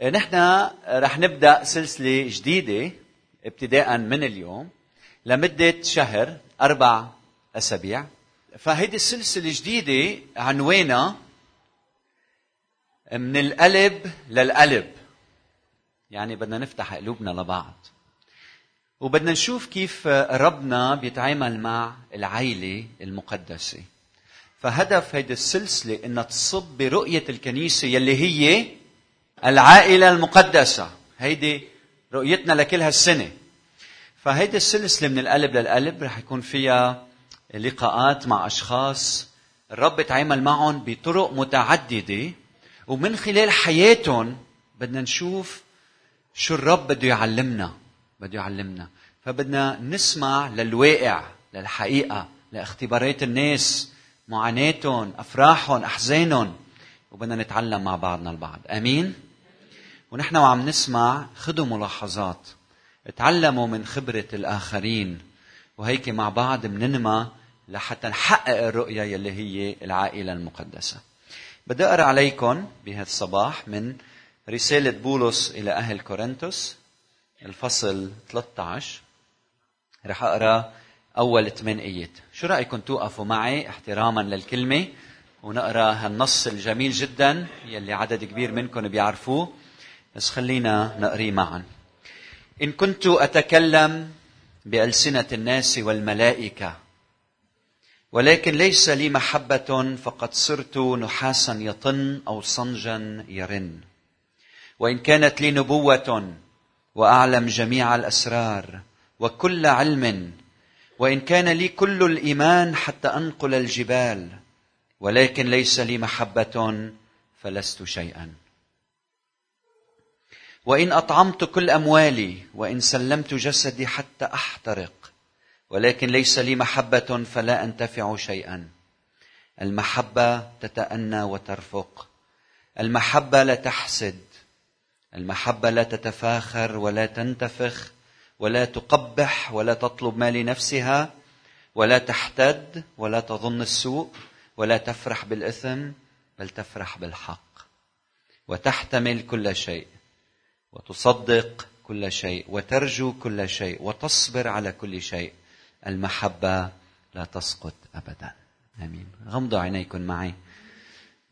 نحن رح نبدأ سلسلة جديدة ابتداء من اليوم لمدة شهر أربع أسابيع. فهيدي السلسلة الجديدة عنوانها من القلب للقلب يعني بدنا نفتح قلوبنا لبعض. وبدنا نشوف كيف ربنا بيتعامل مع العيلة المقدسة. فهدف هيدي السلسلة إنها تصب برؤية الكنيسة يلي هي العائلة المقدسة. هيدي رؤيتنا لكل هالسنة فهيدي السلسلة من القلب للقلب رح يكون فيها لقاءات مع أشخاص الرب تعامل معهم بطرق متعددة. ومن خلال حياتهم بدنا نشوف شو الرب بده يعلمنا. بده يعلمنا. فبدنا نسمع للواقع للحقيقة لاختبارات الناس معاناتهم أفراحهم أحزانهم. وبدنا نتعلم مع بعضنا البعض. أمين؟ ونحن وعم نسمع خذوا ملاحظات. تعلموا من خبرة الآخرين. وهيك مع بعض بننمى لحتى نحقق الرؤية يلي هي العائلة المقدسة. بدي أقرأ عليكم بهذا الصباح من رسالة بولس إلى أهل كورنثوس الفصل 13 رح أقرأ أول ثمان آيات. شو رأيكم توقفوا معي احتراما للكلمة؟ ونقرأ هالنص الجميل جدا يلي عدد كبير منكم بيعرفوه. بس خلينا نقريه معا. إن كنت أتكلم بألسنة الناس والملائكة ولكن ليس لي محبة فقد صرت نحاسا يطن أو صنجا يرن. وإن كانت لي نبوة وأعلم جميع الأسرار وكل علم. وإن كان لي كل الإيمان حتى أنقل الجبال ولكن ليس لي محبة فلست شيئا. وإن أطعمت كل أموالي وإن سلمت جسدي حتى أحترق ولكن ليس لي محبة فلا أنتفع شيئا. المحبة تتأنى وترفق المحبة لا تحسد المحبة لا تتفاخر ولا تنتفخ ولا تقبح ولا تطلب ما لنفسها ولا تحتد ولا تظن السوء ولا تفرح بالإثم بل تفرح بالحق وتحتمل كل شيء. وتصدق كل شيء وترجو كل شيء وتصبر على كل شيء. المحبة لا تسقط أبدا. آمين. غمضوا عينيكم معي.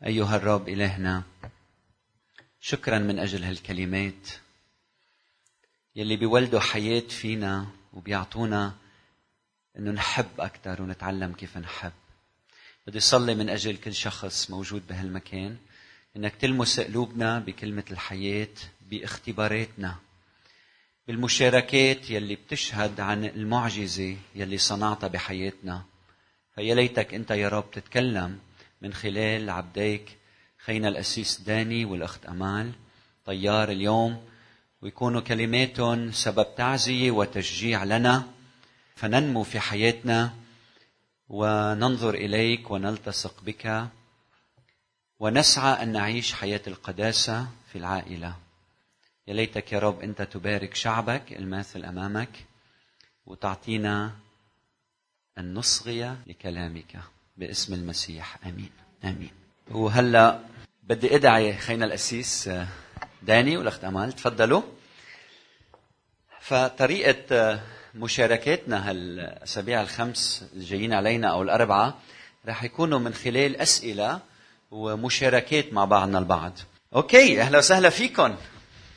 أيها الرب إلهنا شكرا من أجل هالكلمات يلي بيولدوا حياة فينا وبيعطونا إنه نحب أكثر ونتعلم كيف نحب. بدي صلي من أجل كل شخص موجود بهالمكان. إنك تلمس قلوبنا بكلمة الحياة. باختباراتنا. بالمشاركات يلي بتشهد عن المعجزة يلي صنعتها بحياتنا. فيا ليتك انت يا رب تتكلم من خلال عبديك خينا الاسيس داني والأخت أمال. طيار اليوم ويكونوا كلماتهم سبب تعزية وتشجيع لنا. فننمو في حياتنا وننظر إليك ونلتصق بك ونسعى أن نعيش حياة القداسة في العائلة. يا ليتك يا رب أنت تبارك شعبك الماثل أمامك وتعطينا أن نصغي لكلامك باسم المسيح. آمين. آمين. وهلا بدي أدعي خينا الاسيس داني والأخت أمال تفضلوا. فطريقة مشاركاتنا هالأسابيع الخمس الجايين علينا أو الأربعة رح يكونوا من خلال أسئلة ومشاركات مع بعضنا البعض. أوكي أهلا وسهلا فيكم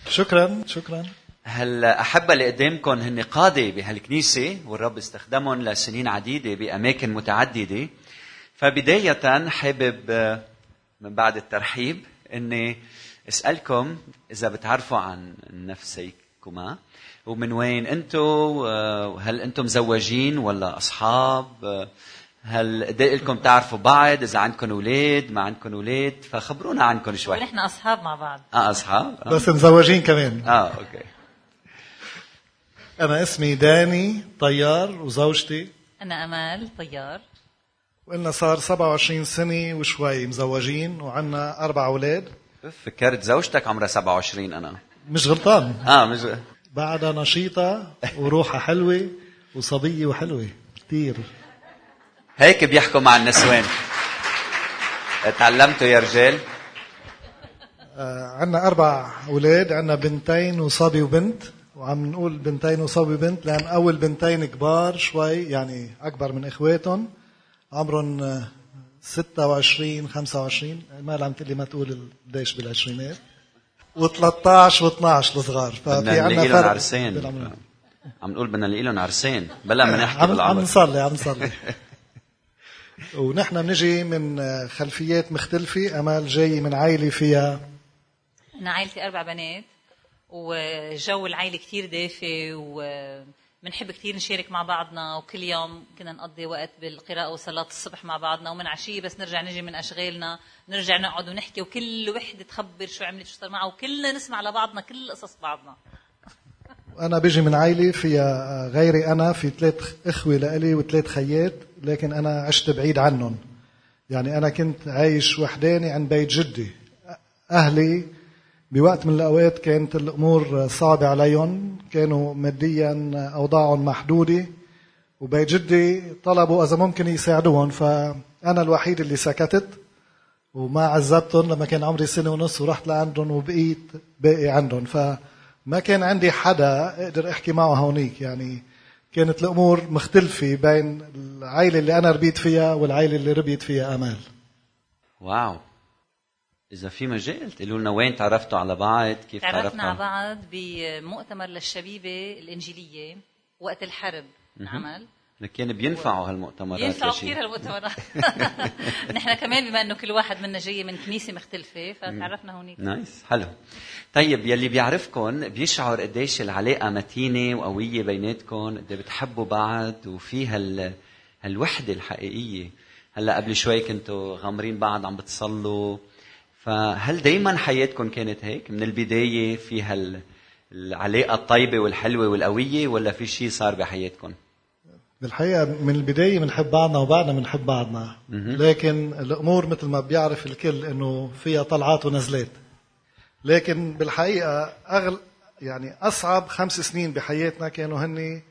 شكرا شكرا. هالأحبة اللي قدامكم هن قادة بهالكنيسة والرب استخدمهم لسنين عديدة بأماكن متعددة. فبداية حابب من بعد الترحيب إني أسألكم إذا بتعرفوا عن نفسيكما ومن وين أنتم وهل أنتم مزوجين ولا أصحاب هل قد لكم تعرفوا بعض؟ إذا عندكم أولاد ما عندكم أولاد فخبرونا عنكم شوي. نحن أصحاب مع بعض. آه أصحاب. آه. بس مزوجين كمان. آه أوكي. أنا اسمي داني طيار وزوجتي أنا أمال طيار. وإلنا صار 27 سنة وشوي مزوجين وعنا أربع أولاد. فكرت زوجتك عمرها 27 أنا. مش غلطان. آه مش بعدها نشيطة وروحها حلوة وصبية وحلوة كثير هيك بيحكوا مع النسوان. تعلمتوا يا رجال؟ آه، عندنا أربع أولاد عندنا بنتين وصبي وبنت وعم نقول بنتين وصبي وبنت لأن أول بنتين كبار شوي يعني أكبر من إخواتهم. عمرهم آه، 26 25 ما عم تقلي ما تقول قديش بالعشرينات. و13 و12 الصغار. ففي عندنا فرق عرسين. بالعمر. عم نقول بدنا نلاقي لهم عرسين. بلا ما نحكي عم عم بالعمر. نصلي عم نصلي. ونحن بنجي من خلفيات مختلفة. أمال جاي من عائلة فيها؟ أنا عائلتي أربع بنات وجو العائلة كتير دافي وبنحب كتير نشارك مع بعضنا وكل يوم كنا نقضي وقت بالقراءة وصلاة الصبح مع بعضنا ومن عشية بس نرجع نجي من أشغالنا نرجع نقعد ونحكي وكل وحدة تخبر شو عملت شو صار معها وكلنا نسمع لبعضنا كل قصص بعضنا. أنا بيجي من عائلة فيها غيري أنا في ثلاث إخوة لإلي وثلاث خيات. لكن أنا عشت بعيد عنهم. يعني أنا كنت عايش وحداني عند بيت جدي. أهلي بوقت من الأوقات كانت الأمور صعبة عليهم كانوا ماديا أوضاعهم محدودة وبيت جدي طلبوا إذا ممكن يساعدوهم فأنا الوحيد اللي سكتت وما عذبتهم لما كان عمري سنة ونص ورحت لعندهم وبقيت باقي عندهم. فما كان عندي حدا أقدر أحكي معه هونيك. يعني كانت الأمور مختلفة بين العائلة اللي أنا ربيت فيها والعائلة اللي ربيت فيها آمال. Wow. إذا في مجال؟ تقولوا لنا وين تعرفتوا على بعض؟ كيف تعرفنا تعرفتوا على بعض بمؤتمر للشبيبة الإنجيلية وقت الحرب. عمل كان بينفعوا هالمؤتمرات ينفعوا لشيء. كثير هالمؤتمرات. نحن كمان بما إنه كل واحد منا جاي من كنيسة مختلفة فتعرفنا هونيك. nice حلو. طيب يلي بيعرفكم بيشعر قديش العلاقة متينة وقوية بيناتكم قد إيه بتحبوا بعض وفي هال هالوحدة الحقيقية. هلأ قبل شوي كنتوا غامرين بعض عم بتصلوا. فهل دايما حياتكم كانت هيك؟ من البداية في هال العلاقة الطيبة والحلوة والقوية ولا في شيء صار بحياتكم؟ بالحقيقة من البداية بنحب بعضنا وبعدنا بنحب بعضنا. لكن الأمور مثل ما بيعرف الكل إنه فيها طلعات ونزلات. لكن بالحقيقة أغل يعني أصعب خمس سنين بحياتنا كانوا هني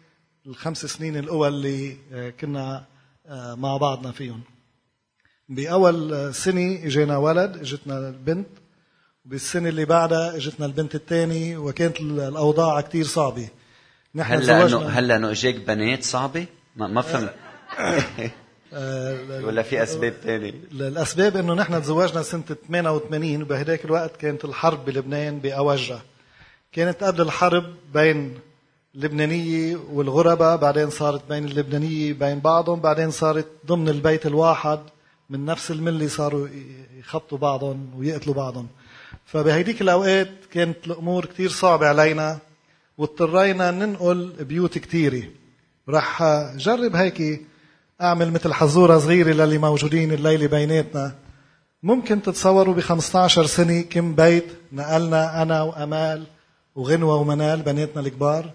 الخمس سنين الأول اللي آه، كنا آه، مع بعضنا فيهم. بأول سنة إجينا ولد إجتنا البنت. بالسنة اللي بعدها إجتنا البنت الثاني وكانت الأوضاع كتير صعبة. نحن هلا إنه هلا إنه إجاك بنات صعبة؟ ما, ما فهمت. آه، ولا في أسباب ثانية؟ الاسباب إنه نحن تزوجنا سنة 88 وبهداك الوقت كانت الحرب بلبنان باوجها كانت قبل الحرب بين اللبنانية والغرباء بعدين صارت بين اللبنانية بين بعضهم بعدين صارت ضمن البيت الواحد من نفس المله صاروا يخبطوا بعضهم ويقتلوا بعضهم. فبهيديك الأوقات كانت الأمور كتير صعبة علينا واضطرينا ننقل بيوت كتيرة. رح جرب هيك أعمل مثل حزوره صغيرة للي موجودين الليلة بيناتنا. ممكن تتصوروا ب 15 سنة كم بيت نقلنا أنا وأمال وغنوة ومنال بناتنا الكبار.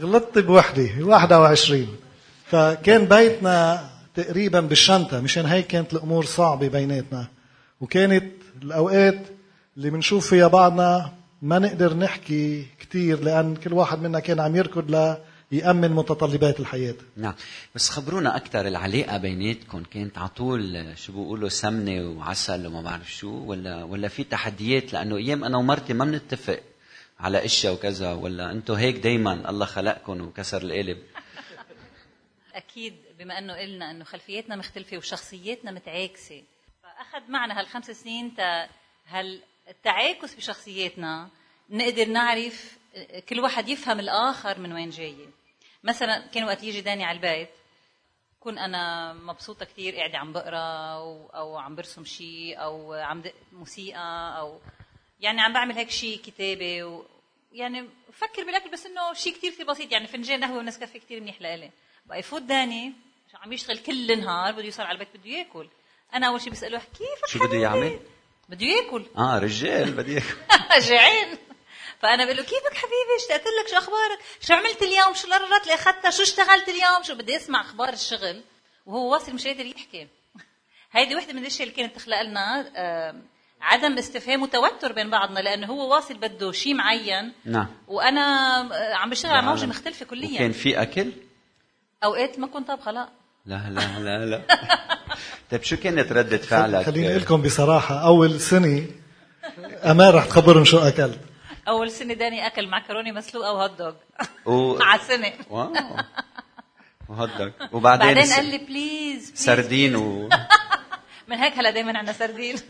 غلطت بوحدة 21 فكان بيتنا تقريبا بالشنطة مشان هيك كانت الأمور صعبة بيناتنا. وكانت الأوقات اللي بنشوف فيها بعضنا ما نقدر نحكي كتير لأن كل واحد منا كان عم يركض ليأمن متطلبات الحياة. نعم. بس خبرونا أكثر العلاقة بيناتكم. كانت على طول شو بيقولوا سمنة وعسل وما بعرف شو ولا ولا في تحديات؟ لأنه أيام أنا ومرتي ما بنتفق على إشياء وكذا ولا أنتم هيك دائما الله خلقكم وكسر القالب؟ أكيد بما أنه قلنا أنه خلفياتنا مختلفة وشخصياتنا متعاكسة. فأخذ معنا هالخمس سنين تا هالتعاكس بشخصياتنا نقدر نعرف كل واحد يفهم الآخر من وين جاي مثلا كان وقت يجي داني على البيت كون أنا مبسوطة كثير قاعدة عم بقرأ أو, أو عم برسم شيء أو عم دق موسيقى أو يعني عم بعمل هيك شيء كتابة و يعني بفكر بالأكل بس إنه شيء كثير كثير بسيط يعني فنجان قهوة ونسكافيه كثير منيح لإلي بقى يفوت داني عم يشتغل كل النهار بده يوصل على البيت بده ياكل أنا أول شيء بسأله كيفك شو بده؟ يعمل؟ بده ياكل. آه رجال بدي إياك. جعان. فأنا بقول له كيفك حبيبي؟ اشتقت لك؟ شو أخبارك؟ شو عملت اليوم؟ شو القرارات اللي أخذتها؟ شو اشتغلت اليوم؟ شو بدي أسمع أخبار الشغل. وهو واصل مش قادر يحكي. هيدي وحدة من الأشياء اللي كانت تخلق لنا عدم استفهام وتوتر بين بعضنا لأنه هو واصل بده شيء معين. نعم. وأنا عم بشتغل على موجة بعالم. مختلفة كليا. في أكل؟ أوقات ما كنت طابخة لا. لا لا لا لا. طيب شو كانت ردة فعلك؟ خليني أقول لكم بصراحة أول سنة امال رح تخبرهم شو أكلت. أول سنة داني أكل معكرونه مسلوقة و hot dog. و... على السنة wow. وهدك وبعدين بعدين س- قال لي please سردين و من هيك هلا دائما عندنا سردين.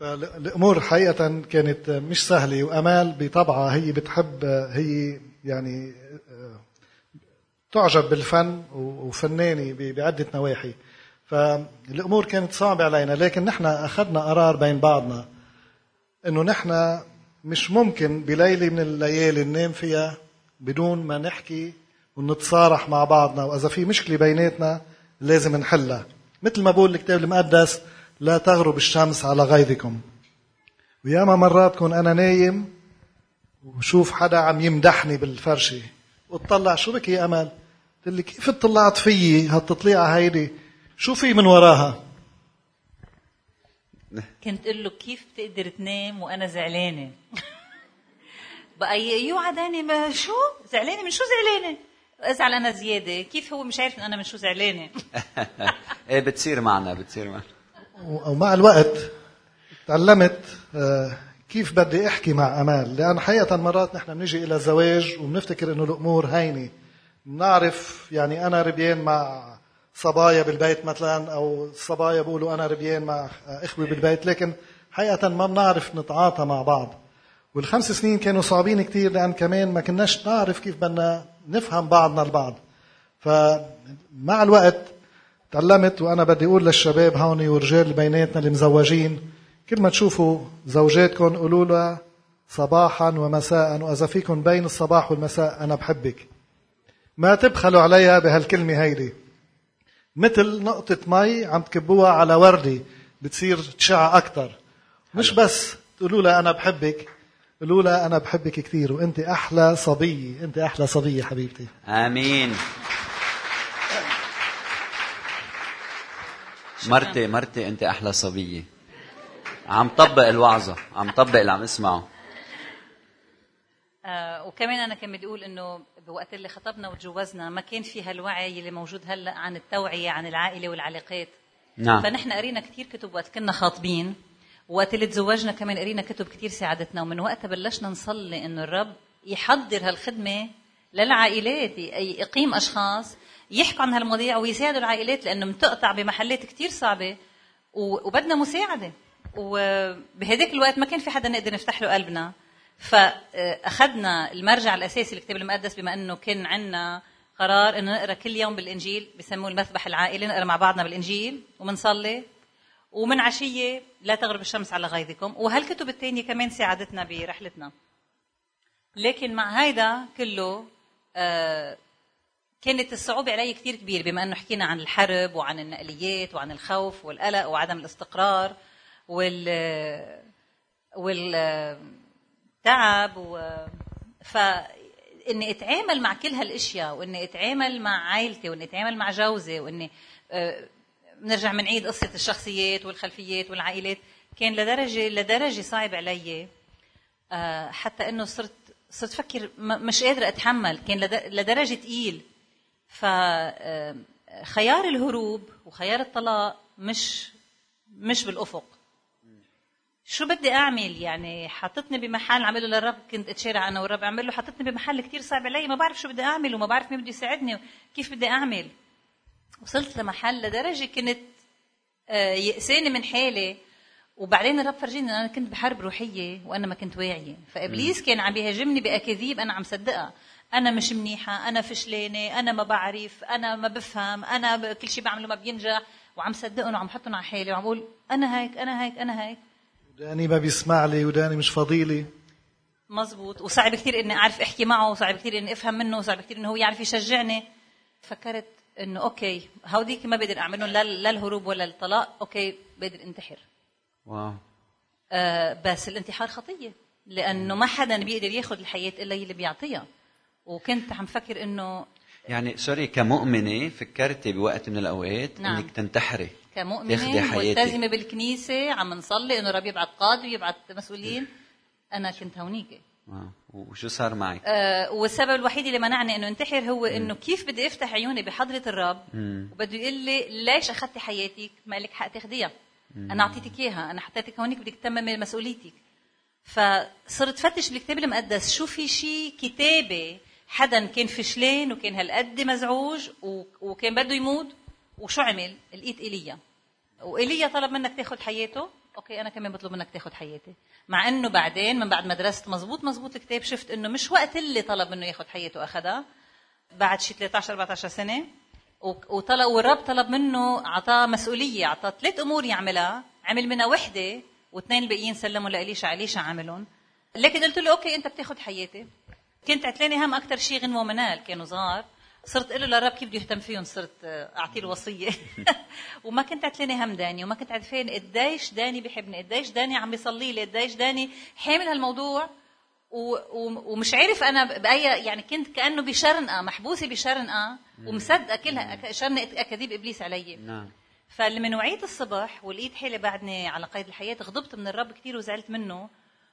فالامور حقيقة كانت مش سهلة وأمال بطبعها هي بتحب هي يعني تعجب بالفن وفنانه ب- بعدة نواحي. فالأمور كانت صعبة علينا لكن نحن أخذنا قرار بين بعضنا إنه نحن مش ممكن بليلة من الليالي ننام فيها بدون ما نحكي ونتصارح مع بعضنا. وإذا في مشكلة بيناتنا لازم نحلها. مثل ما بقول الكتاب المقدس لا تغرب الشمس على غيظكم. وياما مرات كون أنا نايم وشوف حدا عم يمدحني بالفرشة وتطلع شو بك يا أمل؟ قلت لي كيف اطلعت فيي هالتطليعة هيدي؟ شو في من وراها؟ كنت أقول له كيف بتقدر تنام وأنا زعلانة؟ بقى ي- يوعى داني ما شو؟ زعلانة من شو زعلانة؟ أزعل أنا زيادة. كيف هو مش عارف إن أنا من شو زعلانة؟ إيه بتصير معنا بتصير معنا. ومع الوقت تعلمت آه، كيف بدي أحكي مع أمال. لأن حقيقة مرات نحن بنيجي إلى زواج وبنفتكر إنه الأمور هينه بنعرف يعني أنا ربيان مع صبايا بالبيت مثلا أو صبايا بيقولوا أنا ربيان مع أخوي بالبيت لكن حقيقه ما بنعرف نتعاطى مع بعض. والخمس سنين كانوا صعبين كتير لأن كمان ما كناش نعرف كيف بدنا نفهم بعضنا البعض. فمع الوقت تعلمت وأنا بدي أقول للشباب هون والرجال اللي بيناتنا اللي مزوجين كل ما تشوفوا زوجاتكم قولوا لها صباحا ومساء وإذا فيكم بين الصباح والمساء أنا بحبك. ما تبخلوا عليها بهالكلمة هيدي. مثل نقطة مي عم تكبوها على وردة بتصير تشع أكثر مش بس تقولوا لها أنا بحبك قولوا لها أنا بحبك كثير وأنت أحلى صبية أنت أحلى صبية حبيبتي. آمين. مرتي مرتي أنت أحلى صبية. عم طبق الوعظة عم طبق اللي عم اسمعه. وكمان أنا كان بدي أقول إنه بوقت اللي خطبنا وتجوزنا ما كان في هالوعي اللي موجود هلأ عن التوعية عن العائلة والعلاقات. نعم. فنحن قرينا كثير كتب وقت كنا خاطبين. وقت اللي تزوجنا كمان قرينا كتب كثير ساعدتنا. ومن وقتها بلشنا نصلي إنه الرب يحضر هالخدمة للعائلات يقيم أشخاص يحكوا عن هالمواضيع ويساعدوا العائلات لأنه بتقطع بمحلات كثير صعبة وبدنا مساعدة. وبهداك الوقت ما كان في حدا نقدر نفتح له قلبنا. فأخذنا المرجع الأساسي الكتاب المقدس بما أنه كان عندنا قرار إنه نقرأ كل يوم بالإنجيل بسموه المذبح العائلي نقرأ مع بعضنا بالإنجيل ومنصلي. ومن عشية لا تغرب الشمس على غيظكم. وهالكتب الثانية كمان ساعدتنا برحلتنا. لكن مع هيدا كله آه كانت الصعوبة علي كثير كبيرة بما أنه حكينا عن الحرب وعن النقليات وعن الخوف والقلق وعدم الاستقرار وال والتعب و... فإني أتعامل مع كل هالأشياء وإني أتعامل مع عائلتي وإني أتعامل مع جوزي وإني آه، بنرجع بنعيد قصة الشخصيات والخلفيات والعائلات. كان لدرجة لدرجة صعب علي آه، حتى إنه صرت صرت أفكر م- مش قادرة أتحمل. كان لد- لدرجة تقيل. ف آه، خيار الهروب وخيار الطلاق مش مش بالأفق. شو بدي أعمل؟ يعني حطتني بمحل عمله للرب كنت اتشارع أنا والرب اعمل له حطتني بمحل كتير صعب علي ما بعرف شو بدي أعمل وما بعرف مين بده يساعدني كيف بدي أعمل. وصلت لمحل لدرجة كنت آه، يأساني من حالي. وبعدين الرب فرجيني أنا كنت بحرب روحية وأنا ما كنت واعية. فإبليس كان عم بيهاجمني بأكاذيب أنا عم صدقها. أنا مش منيحة أنا فشلانة أنا ما بعرف أنا ما بفهم أنا كل شيء بعمله ما بينجح. وعم صدقهم وعم حطهم على حالي وعم بقول أنا هيك أنا هيك أنا هيك. وداني ما بيسمع لي وداني مش فضيلي مزبوط وصعب كثير إني أعرف أحكي معه وصعب كثير إني أفهم منه وصعب كثير إنه هو يعرف يشجعني. فكرت إنه okay هوديك ما بقدر اعملهم لا لا الهروب ولا الطلاق okay بقدر انتحر. Wow. آه، بس الانتحار خطية لأنه ما حدا بيقدر ياخذ الحياة إلا اللي بيعطيها. وكنت عم فكر إنه يعني sorry كمؤمنة فكرتي بوقت من الأوقات نعم. إنك تنتحري. حياتك. ملتزمة بالكنيسة عم نصلي إنه رب يبعث قادة ويبعث مسؤولين. أنا كنت هونيك. وشو صار معك؟ آه والسبب الوحيد اللي منعني إنه انتحر هو إنه كيف بدي أفتح عيوني بحضرة الرب وبده يقول لي ليش أخذتي حياتك؟ ما لك حق تاخذيها أنا أعطيتك إياها. أنا حطيتك هونيك بدك تتممي مسؤوليتك. فصرت فتش بالكتاب المقدس. شو في شيء كتابة حدا كان فشلان وكان هالقد مزعوج وكان بده يموت؟ وشو عمل؟ لقيت إيليا. وإيليا طلب منك تاخذ حياته؟ okay أنا كمان بطلب منك تاخذ حياتي. مع إنه بعدين من بعد ما درست مزبوط مزبوط الكتاب شفت إنه مش وقت اللي طلب منه ياخذ حياته أخذها. بعد شي 13 14 سنة وطلب والرب طلب منه أعطاه مسؤولية أعطاه ثلاث أمور يعملها. عمل منها وحدة واثنين الباقيين سلموا لإليشع إليشع عملهم. لكن قلت له okay أنت بتاخذ حياتي. كنت عتلاني هم أكثر شيء غنوة ومنال كانوا صغار. صرت أقول له لرب كيف بده يهتم فيهم؟ صرت أعطيه الوصية. وما كنت عتلاني هم داني وما كنت عارفين قديش داني بحبني قديش داني عم بيصلي لي قديش داني حامل هالموضوع. و... ومش عارف أنا بأي يعني كنت كأنه بشرنقة محبوسة بشرنقة ومصدقة كلها شرنقة أكاذيب إبليس علي. نعم. فلما وعيت الصبح ولقيت حالي بعدني على قيد الحياة غضبت من الرب كثير وزعلت منه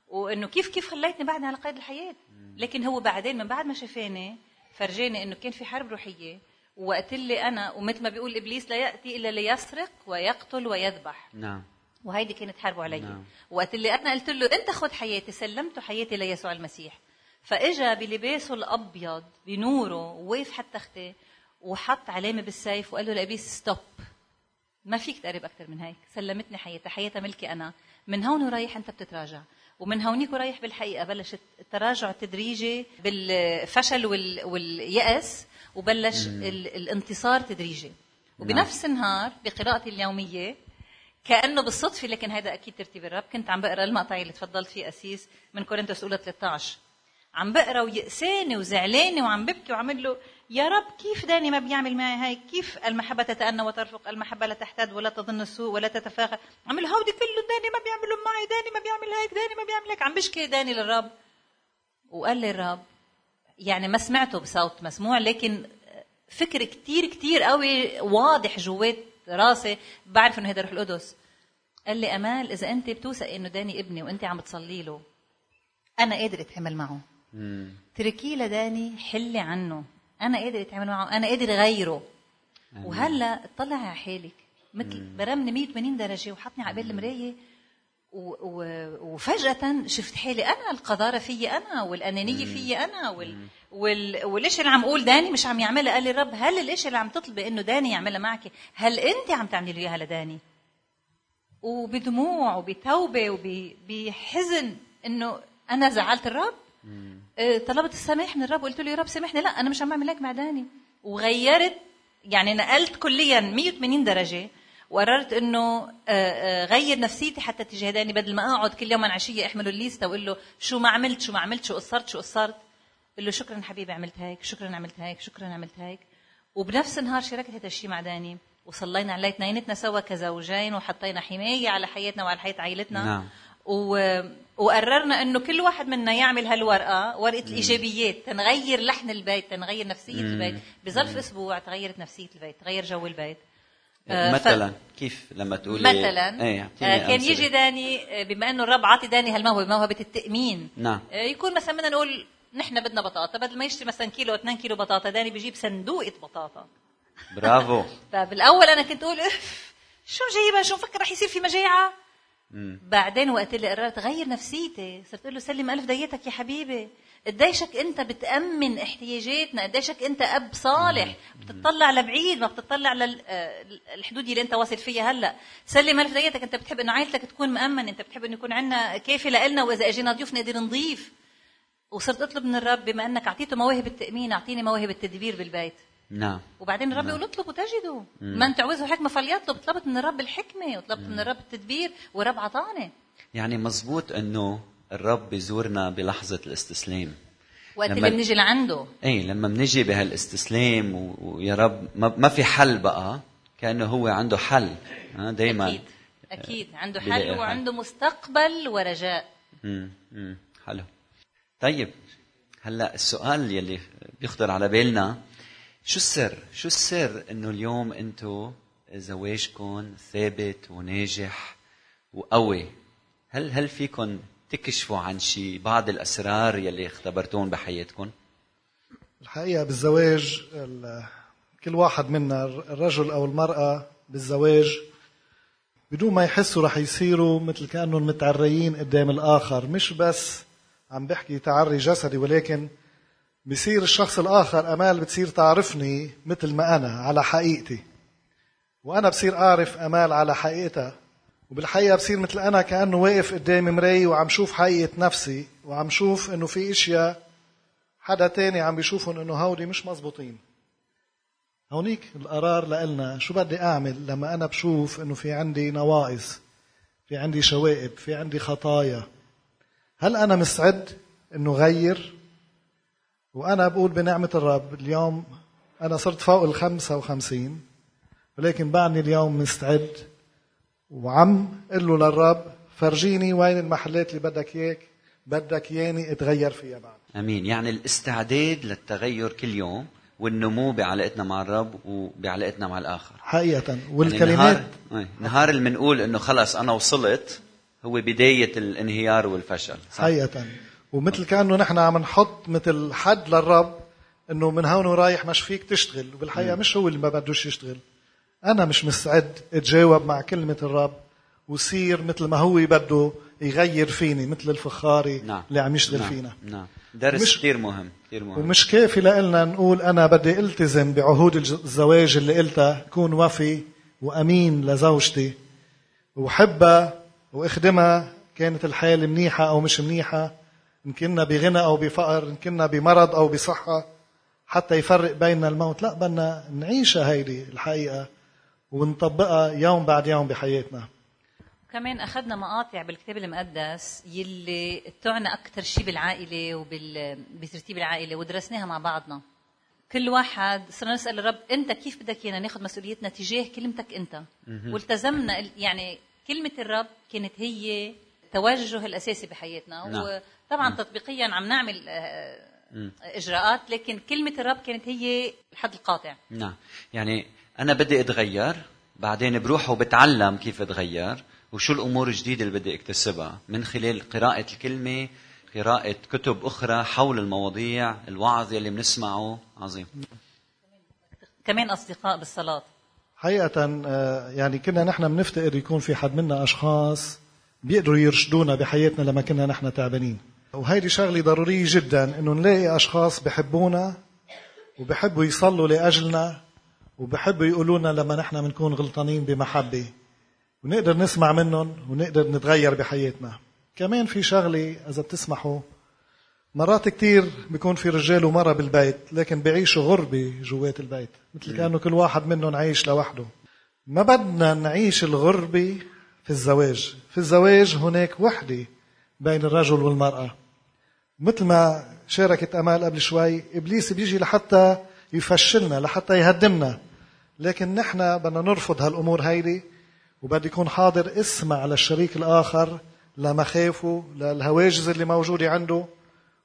وإنه كيف كيف خليتني بعدني على قيد الحياة؟ لكن هو بعدين من بعد ما شافاني فرجاني إنه كان في حرب روحية وقت اللي أنا ومثل ما بيقول إبليس لا يأتي إلا ليسرق ويقتل ويذبح. نعم. وهيدي كانت حربه علي. نعم. وقت اللي أنا قلت له أنت خذ حياتي سلمت حياتي ليسوع المسيح. فإجا بلباسه الأبيض بنوره ووقف حتى تختي وحط علامة بالسيف وقال له لابليس ستوب ما فيك تقرب أكثر من هيك. سلمتني حياتها حياتها ملكي أنا. من هون ورايح أنت بتتراجع. ومن هونيك ورايح بالحقيقة بلش التراجع التدريجي بالفشل واليأس وبلش الانتصار تدريجي. وبنفس النهار بقراءتي اليومية كأنه بالصدفة لكن هذا أكيد ترتيب الرب كنت عم بقرأ المقطع اللي تفضلت فيه أسيس من كورنثوس اولى 13 عم بقرأ ويأساني وزعلاني وعم ببكي وعمل له يا رب كيف داني ما بيعمل معي هيك كيف المحبة تتأنى وترفق؟ المحبة لا تحتد ولا تظن السوء ولا تتفاخر. عمل هودي كله داني ما بيعملوا معي داني ما بيعمل هيك داني ما بيعمل هيك. عم بشكي داني للرب. وقال لي الرب يعني ما سمعته بصوت مسموع لكن فكر كتير كتير قوي واضح جوات راسي. بعرف إنه هذا روح القدس. قال لي أمال إذا أنت بتوثقي إنه داني ابني وأنت عم تصلي له أنا قادر اتحمل معه. تركيه لداني حلي عنه. أنا قادر أتعامل معه أنا قادر أغيره. وهلا اطلع على حالك. مثل برمني 180 درجة وحطني على قبال المراية وفجأة شفت حالي أنا القذارة في أنا والأنانية في أنا وال... وال... والإشي اللي عم أقول داني مش عم يعملها. قال لي الرب هل الإشي اللي عم تطلبي إنه داني يعملها معك؟ هل أنت عم تعملي له إياها لداني؟ وبدموع وبتوبة وبحزن إنه أنا زعلت الرب؟ طلبت السماح من الرب. وقلت له يا رب سامحني. لا أنا مش عم بعمل هيك مع داني وغيرت يعني نقلت كليا 180 درجة. وقررت إنه آه، آه، غير نفسيتي حتى تجاه داني بدل ما أقعد كل يوم عشية احمله الليسته واقول له شو ما عملت شو ما عملت شو قصرت شو قصرت. قل له شكرا حبيبي عملت هيك شكرا عملت هيك شكرا عملت هيك. وبنفس النهار شاركت هذا الشيء مع داني وصلينا عليه اثنيناتنا سوا كزوجين وحطينا حماية على حياتنا وعلى حياة عائلتنا. نعم. و... وقررنا إنه كل واحد منا يعمل هالورقة ورقة الإيجابيات تنغير لحن البيت تنغير نفسية مم. البيت. بظرف أسبوع تغيرت نفسية البيت تغير جو البيت. آه، مثلا ف... كيف لما تقولي؟ مثلا إيه آه كان يجي داني آه، بما إنه الرب عاطي داني هالموهبة موهبة التأمين. نعم. آه يكون مثلا بدنا نقول نحن بدنا بطاطا بدل ما يشتري مثلا كيلو 2 كيلو بطاطا داني بيجيب صندوقه بطاطا. برافو. فبالأول أنا كنت أقول شو جايبها؟ شو مفكر رح يصير في مجاعة؟ بعدين وقت اللي قررت غير نفسيتي صرت أقول له سلم ألف ديتك يا حبيبي. قديشك أنت بتأمن احتياجاتنا؟ قديشك أنت أب صالح؟ بتطلع لبعيد ما بتطلع للحدود اللي أنت واصل فيها هلأ. سلم ألف ديتك أنت بتحب إنه عائلتك تكون مامن أنت بتحب إنه يكون عندنا كافي لنا وإذا أجينا ضيوف نقدر نضيف. وصرت أطلب من الرب بما إنك أعطيته مواهب التأمين أعطيني مواهب التدبير بالبيت. نعم. وبعدين الرب نعم. يقول اطلب وتجدوا. من تعوزه حكمة فليطلب طلبت من الرب الحكمة وطلبت من الرب التدبير والرب عطاني. يعني مزبوط انه الرب بيزورنا بلحظة الاستسلام. وقت اللي بنيجي لعنده. اي لما بنيجي بهالاستسلام و... ويا رب ما... ما في حل بقى كأنه هو عنده حل. دائما أكيد أكيد. عنده حل وعنده مستقبل ورجاء. امم حلو. طيب هلأ السؤال يلي بيخطر على بالنا شو السر؟ شو السر إنه اليوم أنتم زواجكم ثابت وناجح وقوي؟ هل هل فيكم تكشفوا عن شيء بعض الأسرار يلي اختبرتون بحياتكم الحقيقة بالزواج ال- كل واحد منا الرجل أو المرأة بالزواج بدون ما يحسوا رح يصيروا مثل كأنهم متعريين قدام الآخر مش بس عم بحكي تعري جسدي ولكن بصير الشخص الآخر أمال بتصير تعرفني مثل ما أنا على حقيقتي. وأنا بصير أعرف أمال على حقيقتها. وبالحقيقة بصير مثل أنا كأنه واقف قدام مراية وعم شوف حقيقة نفسي وعم شوف إنه في إشياء حدا تاني عم بيشوفهم إنه هودي مش مزبوطين. هونيك القرار لنا شو بدي أعمل لما أنا بشوف إنه في عندي نواقص في عندي شوائب في عندي خطايا؟ هل أنا مستعد إنه غير؟ وأنا بقول بنعمة الرب اليوم أنا صرت فوق ال 55 ولكن بعدني اليوم مستعد. وعم قل له للرب فرجيني وين المحلات اللي بدك إياك؟ بدك ياني اتغير فيها بعد. آمين. يعني الاستعداد للتغير كل يوم والنمو بعلاقتنا مع الرب وبعلاقتنا مع الآخر. حقيقة. يعني والكلمات نهار, أي، نهار اللي بنقول إنه خلص أنا وصلت هو بداية الانهيار والفشل صح؟ حقيقة. ومثل كأنه نحن عم نحط مثل حد للرب إنه من هون ورايح مش فيك تشتغل وبالحقيقة مش هو اللي ما بدوش يشتغل. أنا مش مستعد أتجاوب مع كلمة الرب وصير مثل ما هو بده يغير فيني مثل الفخاري نعم. اللي عم يشتغل نعم. فينا. نعم. درس مش- كثير مهم كثير مهم. ومش كافي لنا نقول أنا بدي التزم بعهود الزواج اللي قلتها كون وفي وأمين لزوجتي. وحبها وإخدمها كانت الحياة منيحه أو مش منيحة. إن كنا بغنى أو بفقر إن كنا بمرض أو بصحة حتى يفرق بيننا الموت. لا بدنا نعيشها هيدي الحقيقة ونطبقها يوم بعد يوم بحياتنا. كمان أخذنا مقاطع بالكتاب المقدس يلي تعنى أكثر شيء بالعائلة وبال بترتيب العائلة ودرسناها مع بعضنا. كل واحد صرنا نسأل الرب أنت كيف بدك إيانا ناخذ مسؤوليتنا تجاه كلمتك أنت؟ والتزمنا ال- يعني كلمة الرب كانت هي التوجه الأساسي بحياتنا. نعم. وطبعا تطبيقيا عم نعمل آه، إجراءات لكن كلمة الرب كانت هي الحد القاطع. نعم. يعني أنا بدي أتغير بعدين بروح وبتعلم كيف أتغير وشو الأمور الجديدة اللي بدي أكتسبها. من خلال قراءة الكلمة قراءة كتب أخرى حول المواضيع الوعظ يلي بنسمعه. عظيم. كمان أصدقاء بالصلاة. حقيقة آه، يعني كنا نحن بنفتقد يكون في حد منا أشخاص بيقدروا يرشدونا بحياتنا لما كنا نحن تعبانين. وهيدي شغلة ضرورية جدا إنه نلاقي أشخاص بحبونا وبحبوا يصلوا لأجلنا وبحبوا يقولوا لنا لما نحن بنكون غلطانين بمحبة. ونقدر نسمع منهم ونقدر نتغير بحياتنا. كمان في شغلة إذا بتسمحوا مرات كتير بيكون في رجال ومرأة بالبيت لكن بيعيشوا غربة جوات البيت مثل كأنه كل واحد منهم عايش لوحده. ما بدنا نعيش الغربة في الزواج. في الزواج هناك وحدة بين الرجل والمرأة. مثل ما شاركت أمال قبل شوي إبليس بيجي لحتى يفشلنا لحتى يهدمنا. لكن نحن بدنا نرفض هالأمور هيدي وبدي يكون حاضر اسمع للشريك الآخر لمخافه للهواجس اللي موجودة عنده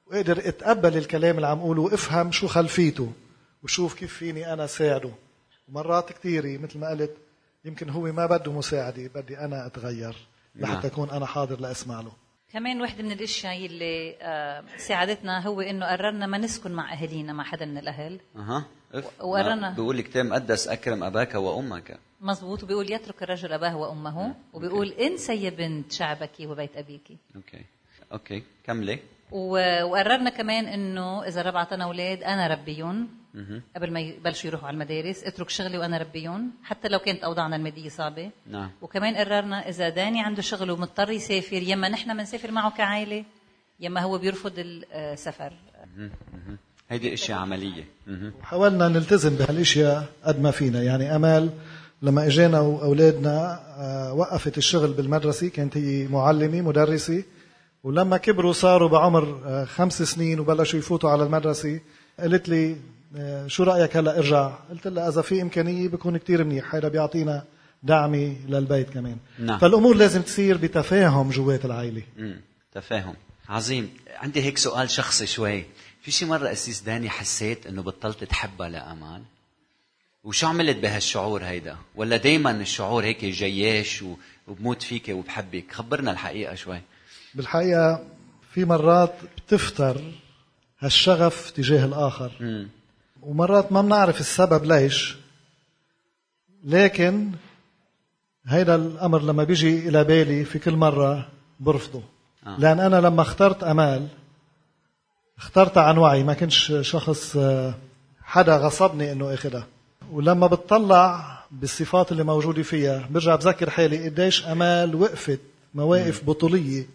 واقدر أتقبل الكلام اللي عم اقوله وافهم شو خلفيته وشوف كيف فيني أنا ساعده. ومرات كثيرة مثل ما قلت يمكن هو ما بده مساعدة بدي أنا أتغير نعم. لحتى أكون أنا حاضر لأسمع له. كمان واحدة من الأشياء اللي آه، ساعدتنا هو إنه قررنا ما نسكن مع أهالينا مع حدا من الأهل. أها. إف وقرانا. بيقول الكتاب المقدس أكرم أباك وأمك. مزبوط وبيقول يترك الرجل أباه وأمه. وبيقول انسى يا بنت شعبك وبيت أبيك. okay. okay. كملي. وقررنا كمان إنه إذا رب عطانا أولاد أنا ربيهم قبل ما يبلشوا يروحوا على المدارس اترك شغلي وأنا ربيهم حتى لو كانت أوضاعنا المادية صعبة. نعم. وكمان قررنا إذا داني عنده شغل ومضطر يسافر يما نحن بنسافر معه كعائلة يما هو بيرفض السفر. هيدي أشياء عملية. مهم. وحاولنا نلتزم بهالأشياء قد ما فينا. يعني أمال لما إجينا وأولادنا آه، وقفت الشغل بالمدرسة كانت هي معلمة مدرسة. ولما كبروا صاروا بعمر آه، خمس سنين وبلشوا يفوتوا على المدرسة قالت لي شو رأيك هلا إرجع؟ قلت لها إذا في إمكانية بكون كتير منيح هذا بيعطينا دعمي للبيت كمان. نعم. فالأمور لازم تصير بتفاهم جوات العائلة. تفاهم. عظيم. عندي هيك سؤال شخصي شوي. في شي مرة أسيس داني حسيت إنه بطلت تحبها لأمال؟ وشو عملت بهالشعور هيدا؟ ولا دايما الشعور هيك جياش وبموت فيك وبحبك؟ خبرنا الحقيقة شوي. بالحقيقة في مرات بتفتر هالشغف تجاه الآخر. مم. ومرات ما بنعرف السبب ليش. لكن هيدا الأمر لما بيجي إلى بالي في كل مرة برفضه. آه. لأن أنا لما اخترت أمال اخترتها عن وعي ما كنتش شخص آه، حدا غصبني إنه أخذها. ولما بتطلع بالصفات اللي موجودة فيها برجع بذكر حالي قديش أمال وقفت مواقف بطولية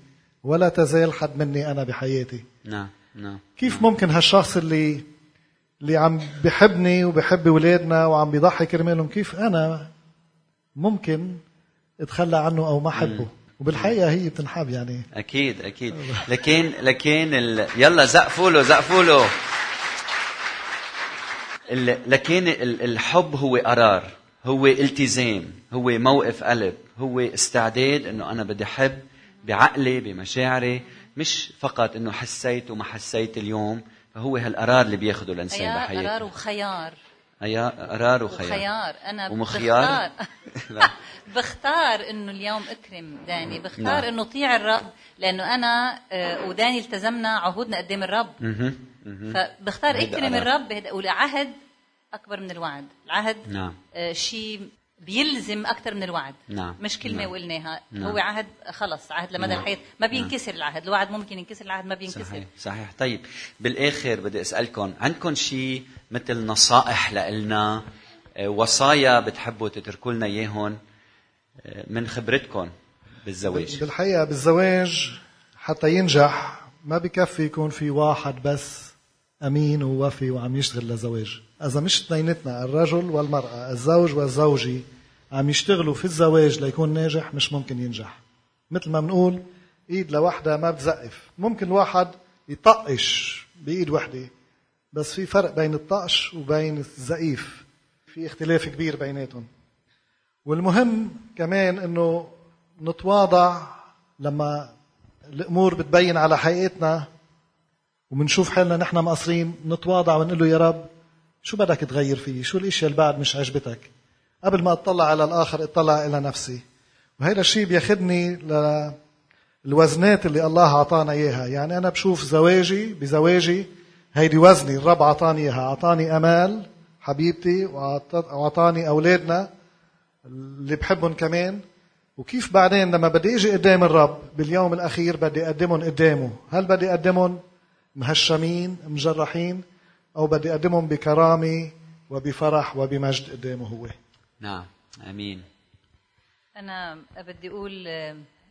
ولا تزال حد مني أنا بحياتي. نعم نعم كيف ممكن هالشخص اللي اللي عم بحبني وبحب اولادنا وعم بيضحي كرمالهم كيف أنا ممكن أتخلى عنه أو ما أحبه؟ وبالحقيقة هي بتنحب يعني. أكيد أكيد. لكن لكن ال... يلا زقفوا له زقفوا له ال... لكن ال... الحب هو قرار هو التزام هو موقف قلب هو استعداد إنه أنا بدي احب بعقلي بمشاعري مش فقط إنه حسيت وما حسيت اليوم. فهو هالقرار اللي بياخده الإنسان بحياته قرار وخيار أيا قرار وخيار وخيار أنا ومخيار؟ بختار. بختار إنه اليوم أكرم داني بختار نعم. إنه اطيع الرب لأنه أنا آه، وداني التزمنا عهودنا قدام الرب. فبختار أكرم. الرب والعهد أكبر من الوعد العهد نعم شيء بيلزم أكثر من الوعد نعم. مش كلمة نعم. وقلناها نعم. هو عهد خلص عهد لمدى نعم. الحياة ما بينكسر العهد الوعد ممكن ينكسر العهد ما بينكسر صحيح صحيح طيب بالآخر بدي أسألكم عندكم شيء مثل نصائح لنا وصايا بتحبوا تتركوا لنا اياهم آه، من خبرتكم بالزواج بالحقيقة بالزواج حتى ينجح ما بكفي يكون في واحد بس أمين ووفي وعم يشتغل لزواج. إذا مش اثنيناتنا الرجل والمرأة الزوج والزوجة عم يشتغلوا في الزواج ليكون ناجح مش ممكن ينجح. مثل ما بنقول إيد لوحدها ما بتزقف. ممكن الواحد يطقش بإيد وحدة بس في فرق بين الطقش وبين الزقيف. في اختلاف كبير بيناتهم. والمهم كمان إنه نتواضع لما الأمور بتبين على حقيقتنا وبنشوف حالنا نحن مقصرين نتواضع ونقول له يا رب شو بدك تغير فيه شو الاشياء اللي بعد مش عجبتك؟ قبل ما أطلع على الآخر اطلع إلى نفسي. وهذا الشيء بياخذني للوزنات اللي الله أعطانا إياها. يعني أنا بشوف زواجي بزواجي هيدي وزني الرب أعطاني إياها. أعطاني أمال حبيبتي وأعطاني أولادنا اللي بحبهم كمان. وكيف بعدين لما بدي إجي قدام الرب باليوم الأخير بدي أقدمهم قدامه؟ هل بدي أقدمهم؟ مهشمين مجرحين أو بدي أقدمهم بكرامة وبفرح وبمجد قدامه هو. نعم. آمين. أنا بدي أقول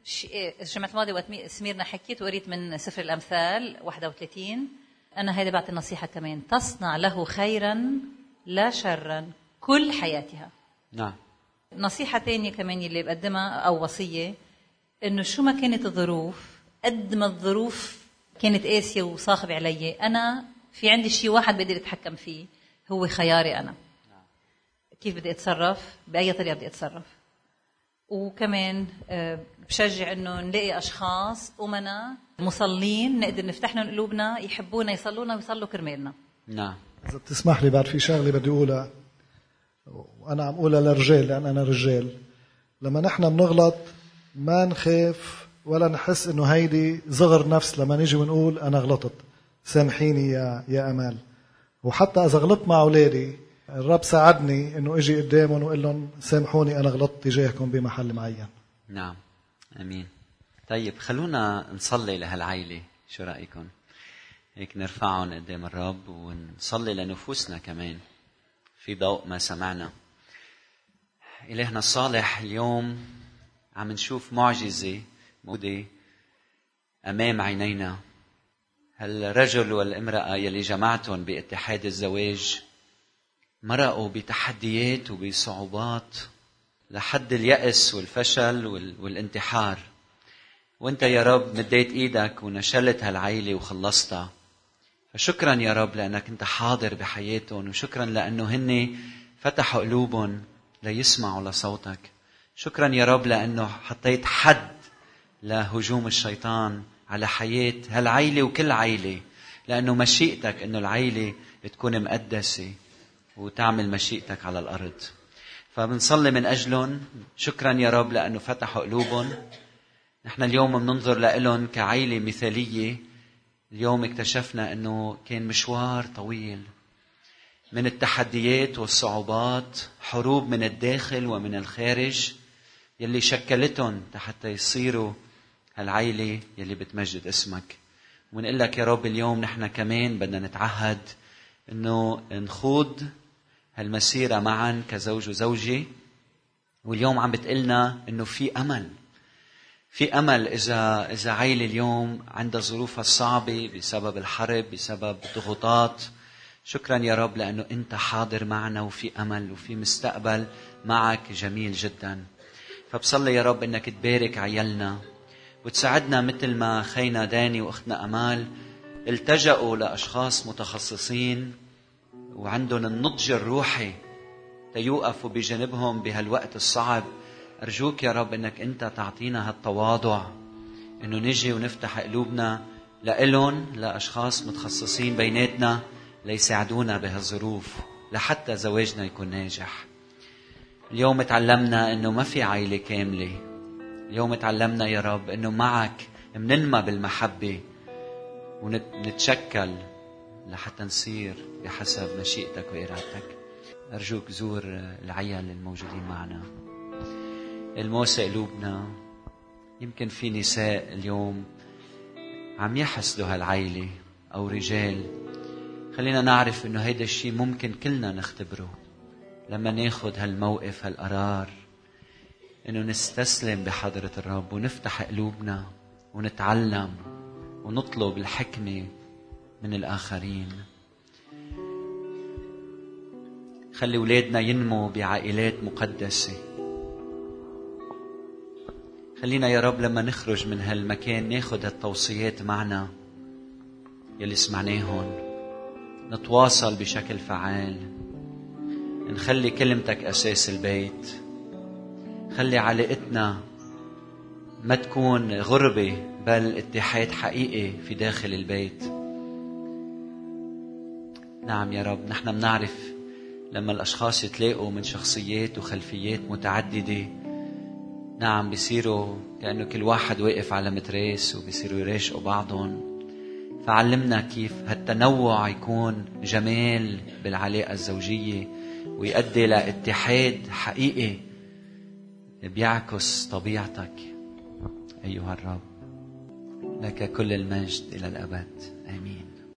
شيء الجمعة الماضية وقت مي- سميرنا حكيت وقريت من سفر الأمثال 31 أنا هيدا بعطي نصيحة كمان. تصنع له خيرا لا شرا كل حياتها. نعم. نصيحة تانية كمان اللي بقدمها أو وصية إنه شو ما كانت الظروف قد ما الظروف كانت قاسية وصاخبة علي أنا في عندي شيء واحد بقدر أتحكم فيه. هو خياري أنا. كيف بدي أتصرف؟ بأي طريقة بدي أتصرف؟ وكمان آه، بشجع إنه نلاقي أشخاص أمنا مصلين نقدر نفتح لهم قلوبنا يحبونا يصلونا ويصلوا كرمالنا. نعم. إذا بتسمح لي بعد في شغلة بدي أقولها. وأنا عم أقولها للرجال لأن أنا رجال. لما نحن بنغلط ما نخاف ولا نحس إنه هيدي صغر نفس لما نيجي ونقول أنا غلطت. سامحيني يا يا أمال. وحتى إذا غلطت مع أولادي الرب ساعدني إنه أجي قدامهم وأقول لهم سامحوني أنا غلطت تجاهكم بمحل معين. نعم. آمين. طيب خلونا نصلي لهالعيلة. شو رأيكم؟ هيك نرفعهم قدام الرب ونصلي لنفوسنا كمان. في ضوء ما سمعنا. إلهنا الصالح اليوم عم نشوف معجزة موجودة أمام عينينا. هالرجل والامرأة يلي جمعتهم باتحاد الزواج مرقوا بتحديات وبصعوبات لحد اليأس والفشل وال- والانتحار؟ وانت يا رب مديت إيدك ونشلت هالعيلة وخلصتها. فشكرا يا رب لأنك انت حاضر بحياتهم وشكرا لأنه هن فتحوا قلوبهم ليسمعوا لصوتك. شكرا يا رب لأنه حطيت حد لهجوم الشيطان على حياة هالعيلة وكل عيلة لأنه مشيئتك أنه العيلة تكون مقدسة وتعمل مشيئتك على الأرض. فبنصلي من أجلهم. شكرا يا رب لأنه فتحوا قلوبهم. نحن اليوم بننظر لهم كعيلة مثالية. اليوم اكتشفنا أنه كان مشوار طويل. من التحديات والصعوبات حروب من الداخل ومن الخارج يلي شكلتهم حتى يصيروا هالعيلة يلي بتمجد اسمك. ونقول لك يا رب اليوم نحن كمان بدنا نتعهد إنه نخوض هالمسيرة معا كزوج وزوجة. واليوم عم بتقلنا إنه في أمل. في أمل إذا إذا عيلة اليوم عندها ظروفها الصعبة بسبب الحرب بسبب الضغوطات شكرا يا رب لأنه أنت حاضر معنا وفي أمل وفي مستقبل. معك جميل جدا. فبصلي يا رب إنك تبارك عيالنا. وتساعدنا مثل ما خينا داني وأختنا أمال التجأوا لأشخاص متخصصين وعندهم النضج الروحي تيوقفوا بجانبهم بهالوقت الصعب. أرجوك يا رب إنك أنت تعطينا هالتواضع. إنه نجي ونفتح قلوبنا لإلهم لأشخاص متخصصين بيناتنا ليساعدونا بهالظروف لحتى زواجنا يكون ناجح. اليوم تعلمنا إنه ما في عائلة كاملة. اليوم تعلمنا يا رب إنه معك مننمى بالمحبة ونتشكل لحتى نصير بحسب مشيئتك وإرادتك. أرجوك زور العيال الموجودين معنا. الموسى قلوبنا. يمكن في نساء اليوم عم يحسدوا هالعيلة أو رجال. خلينا نعرف إنه هيدا الشيء ممكن كلنا نختبره. لما ناخد هالموقف هالقرار إنه نستسلم بحضرة الرب ونفتح قلوبنا ونتعلم ونطلب الحكمة من الآخرين. خلي أولادنا ينمو بعائلات مقدسة. خلينا يا رب لما نخرج من هالمكان ناخد هالتوصيات معنا يلي سمعناهن نتواصل بشكل فعال. نخلي كلمتك أساس البيت. خلي علاقتنا ما تكون غربة بل اتحاد حقيقي في داخل البيت. نعم يا رب نحن بنعرف لما الأشخاص يتلاقوا من شخصيات وخلفيات متعددة نعم بيصيروا كأنه كل واحد واقف على متريس وبيصيروا يراشقوا بعضهم. فعلمنا كيف هالتنوع يكون جمال بالعلاقة الزوجية ويؤدي لاتحاد حقيقي بيعكس طبيعتك أيها الرب لك كل المجد إلى الأبد.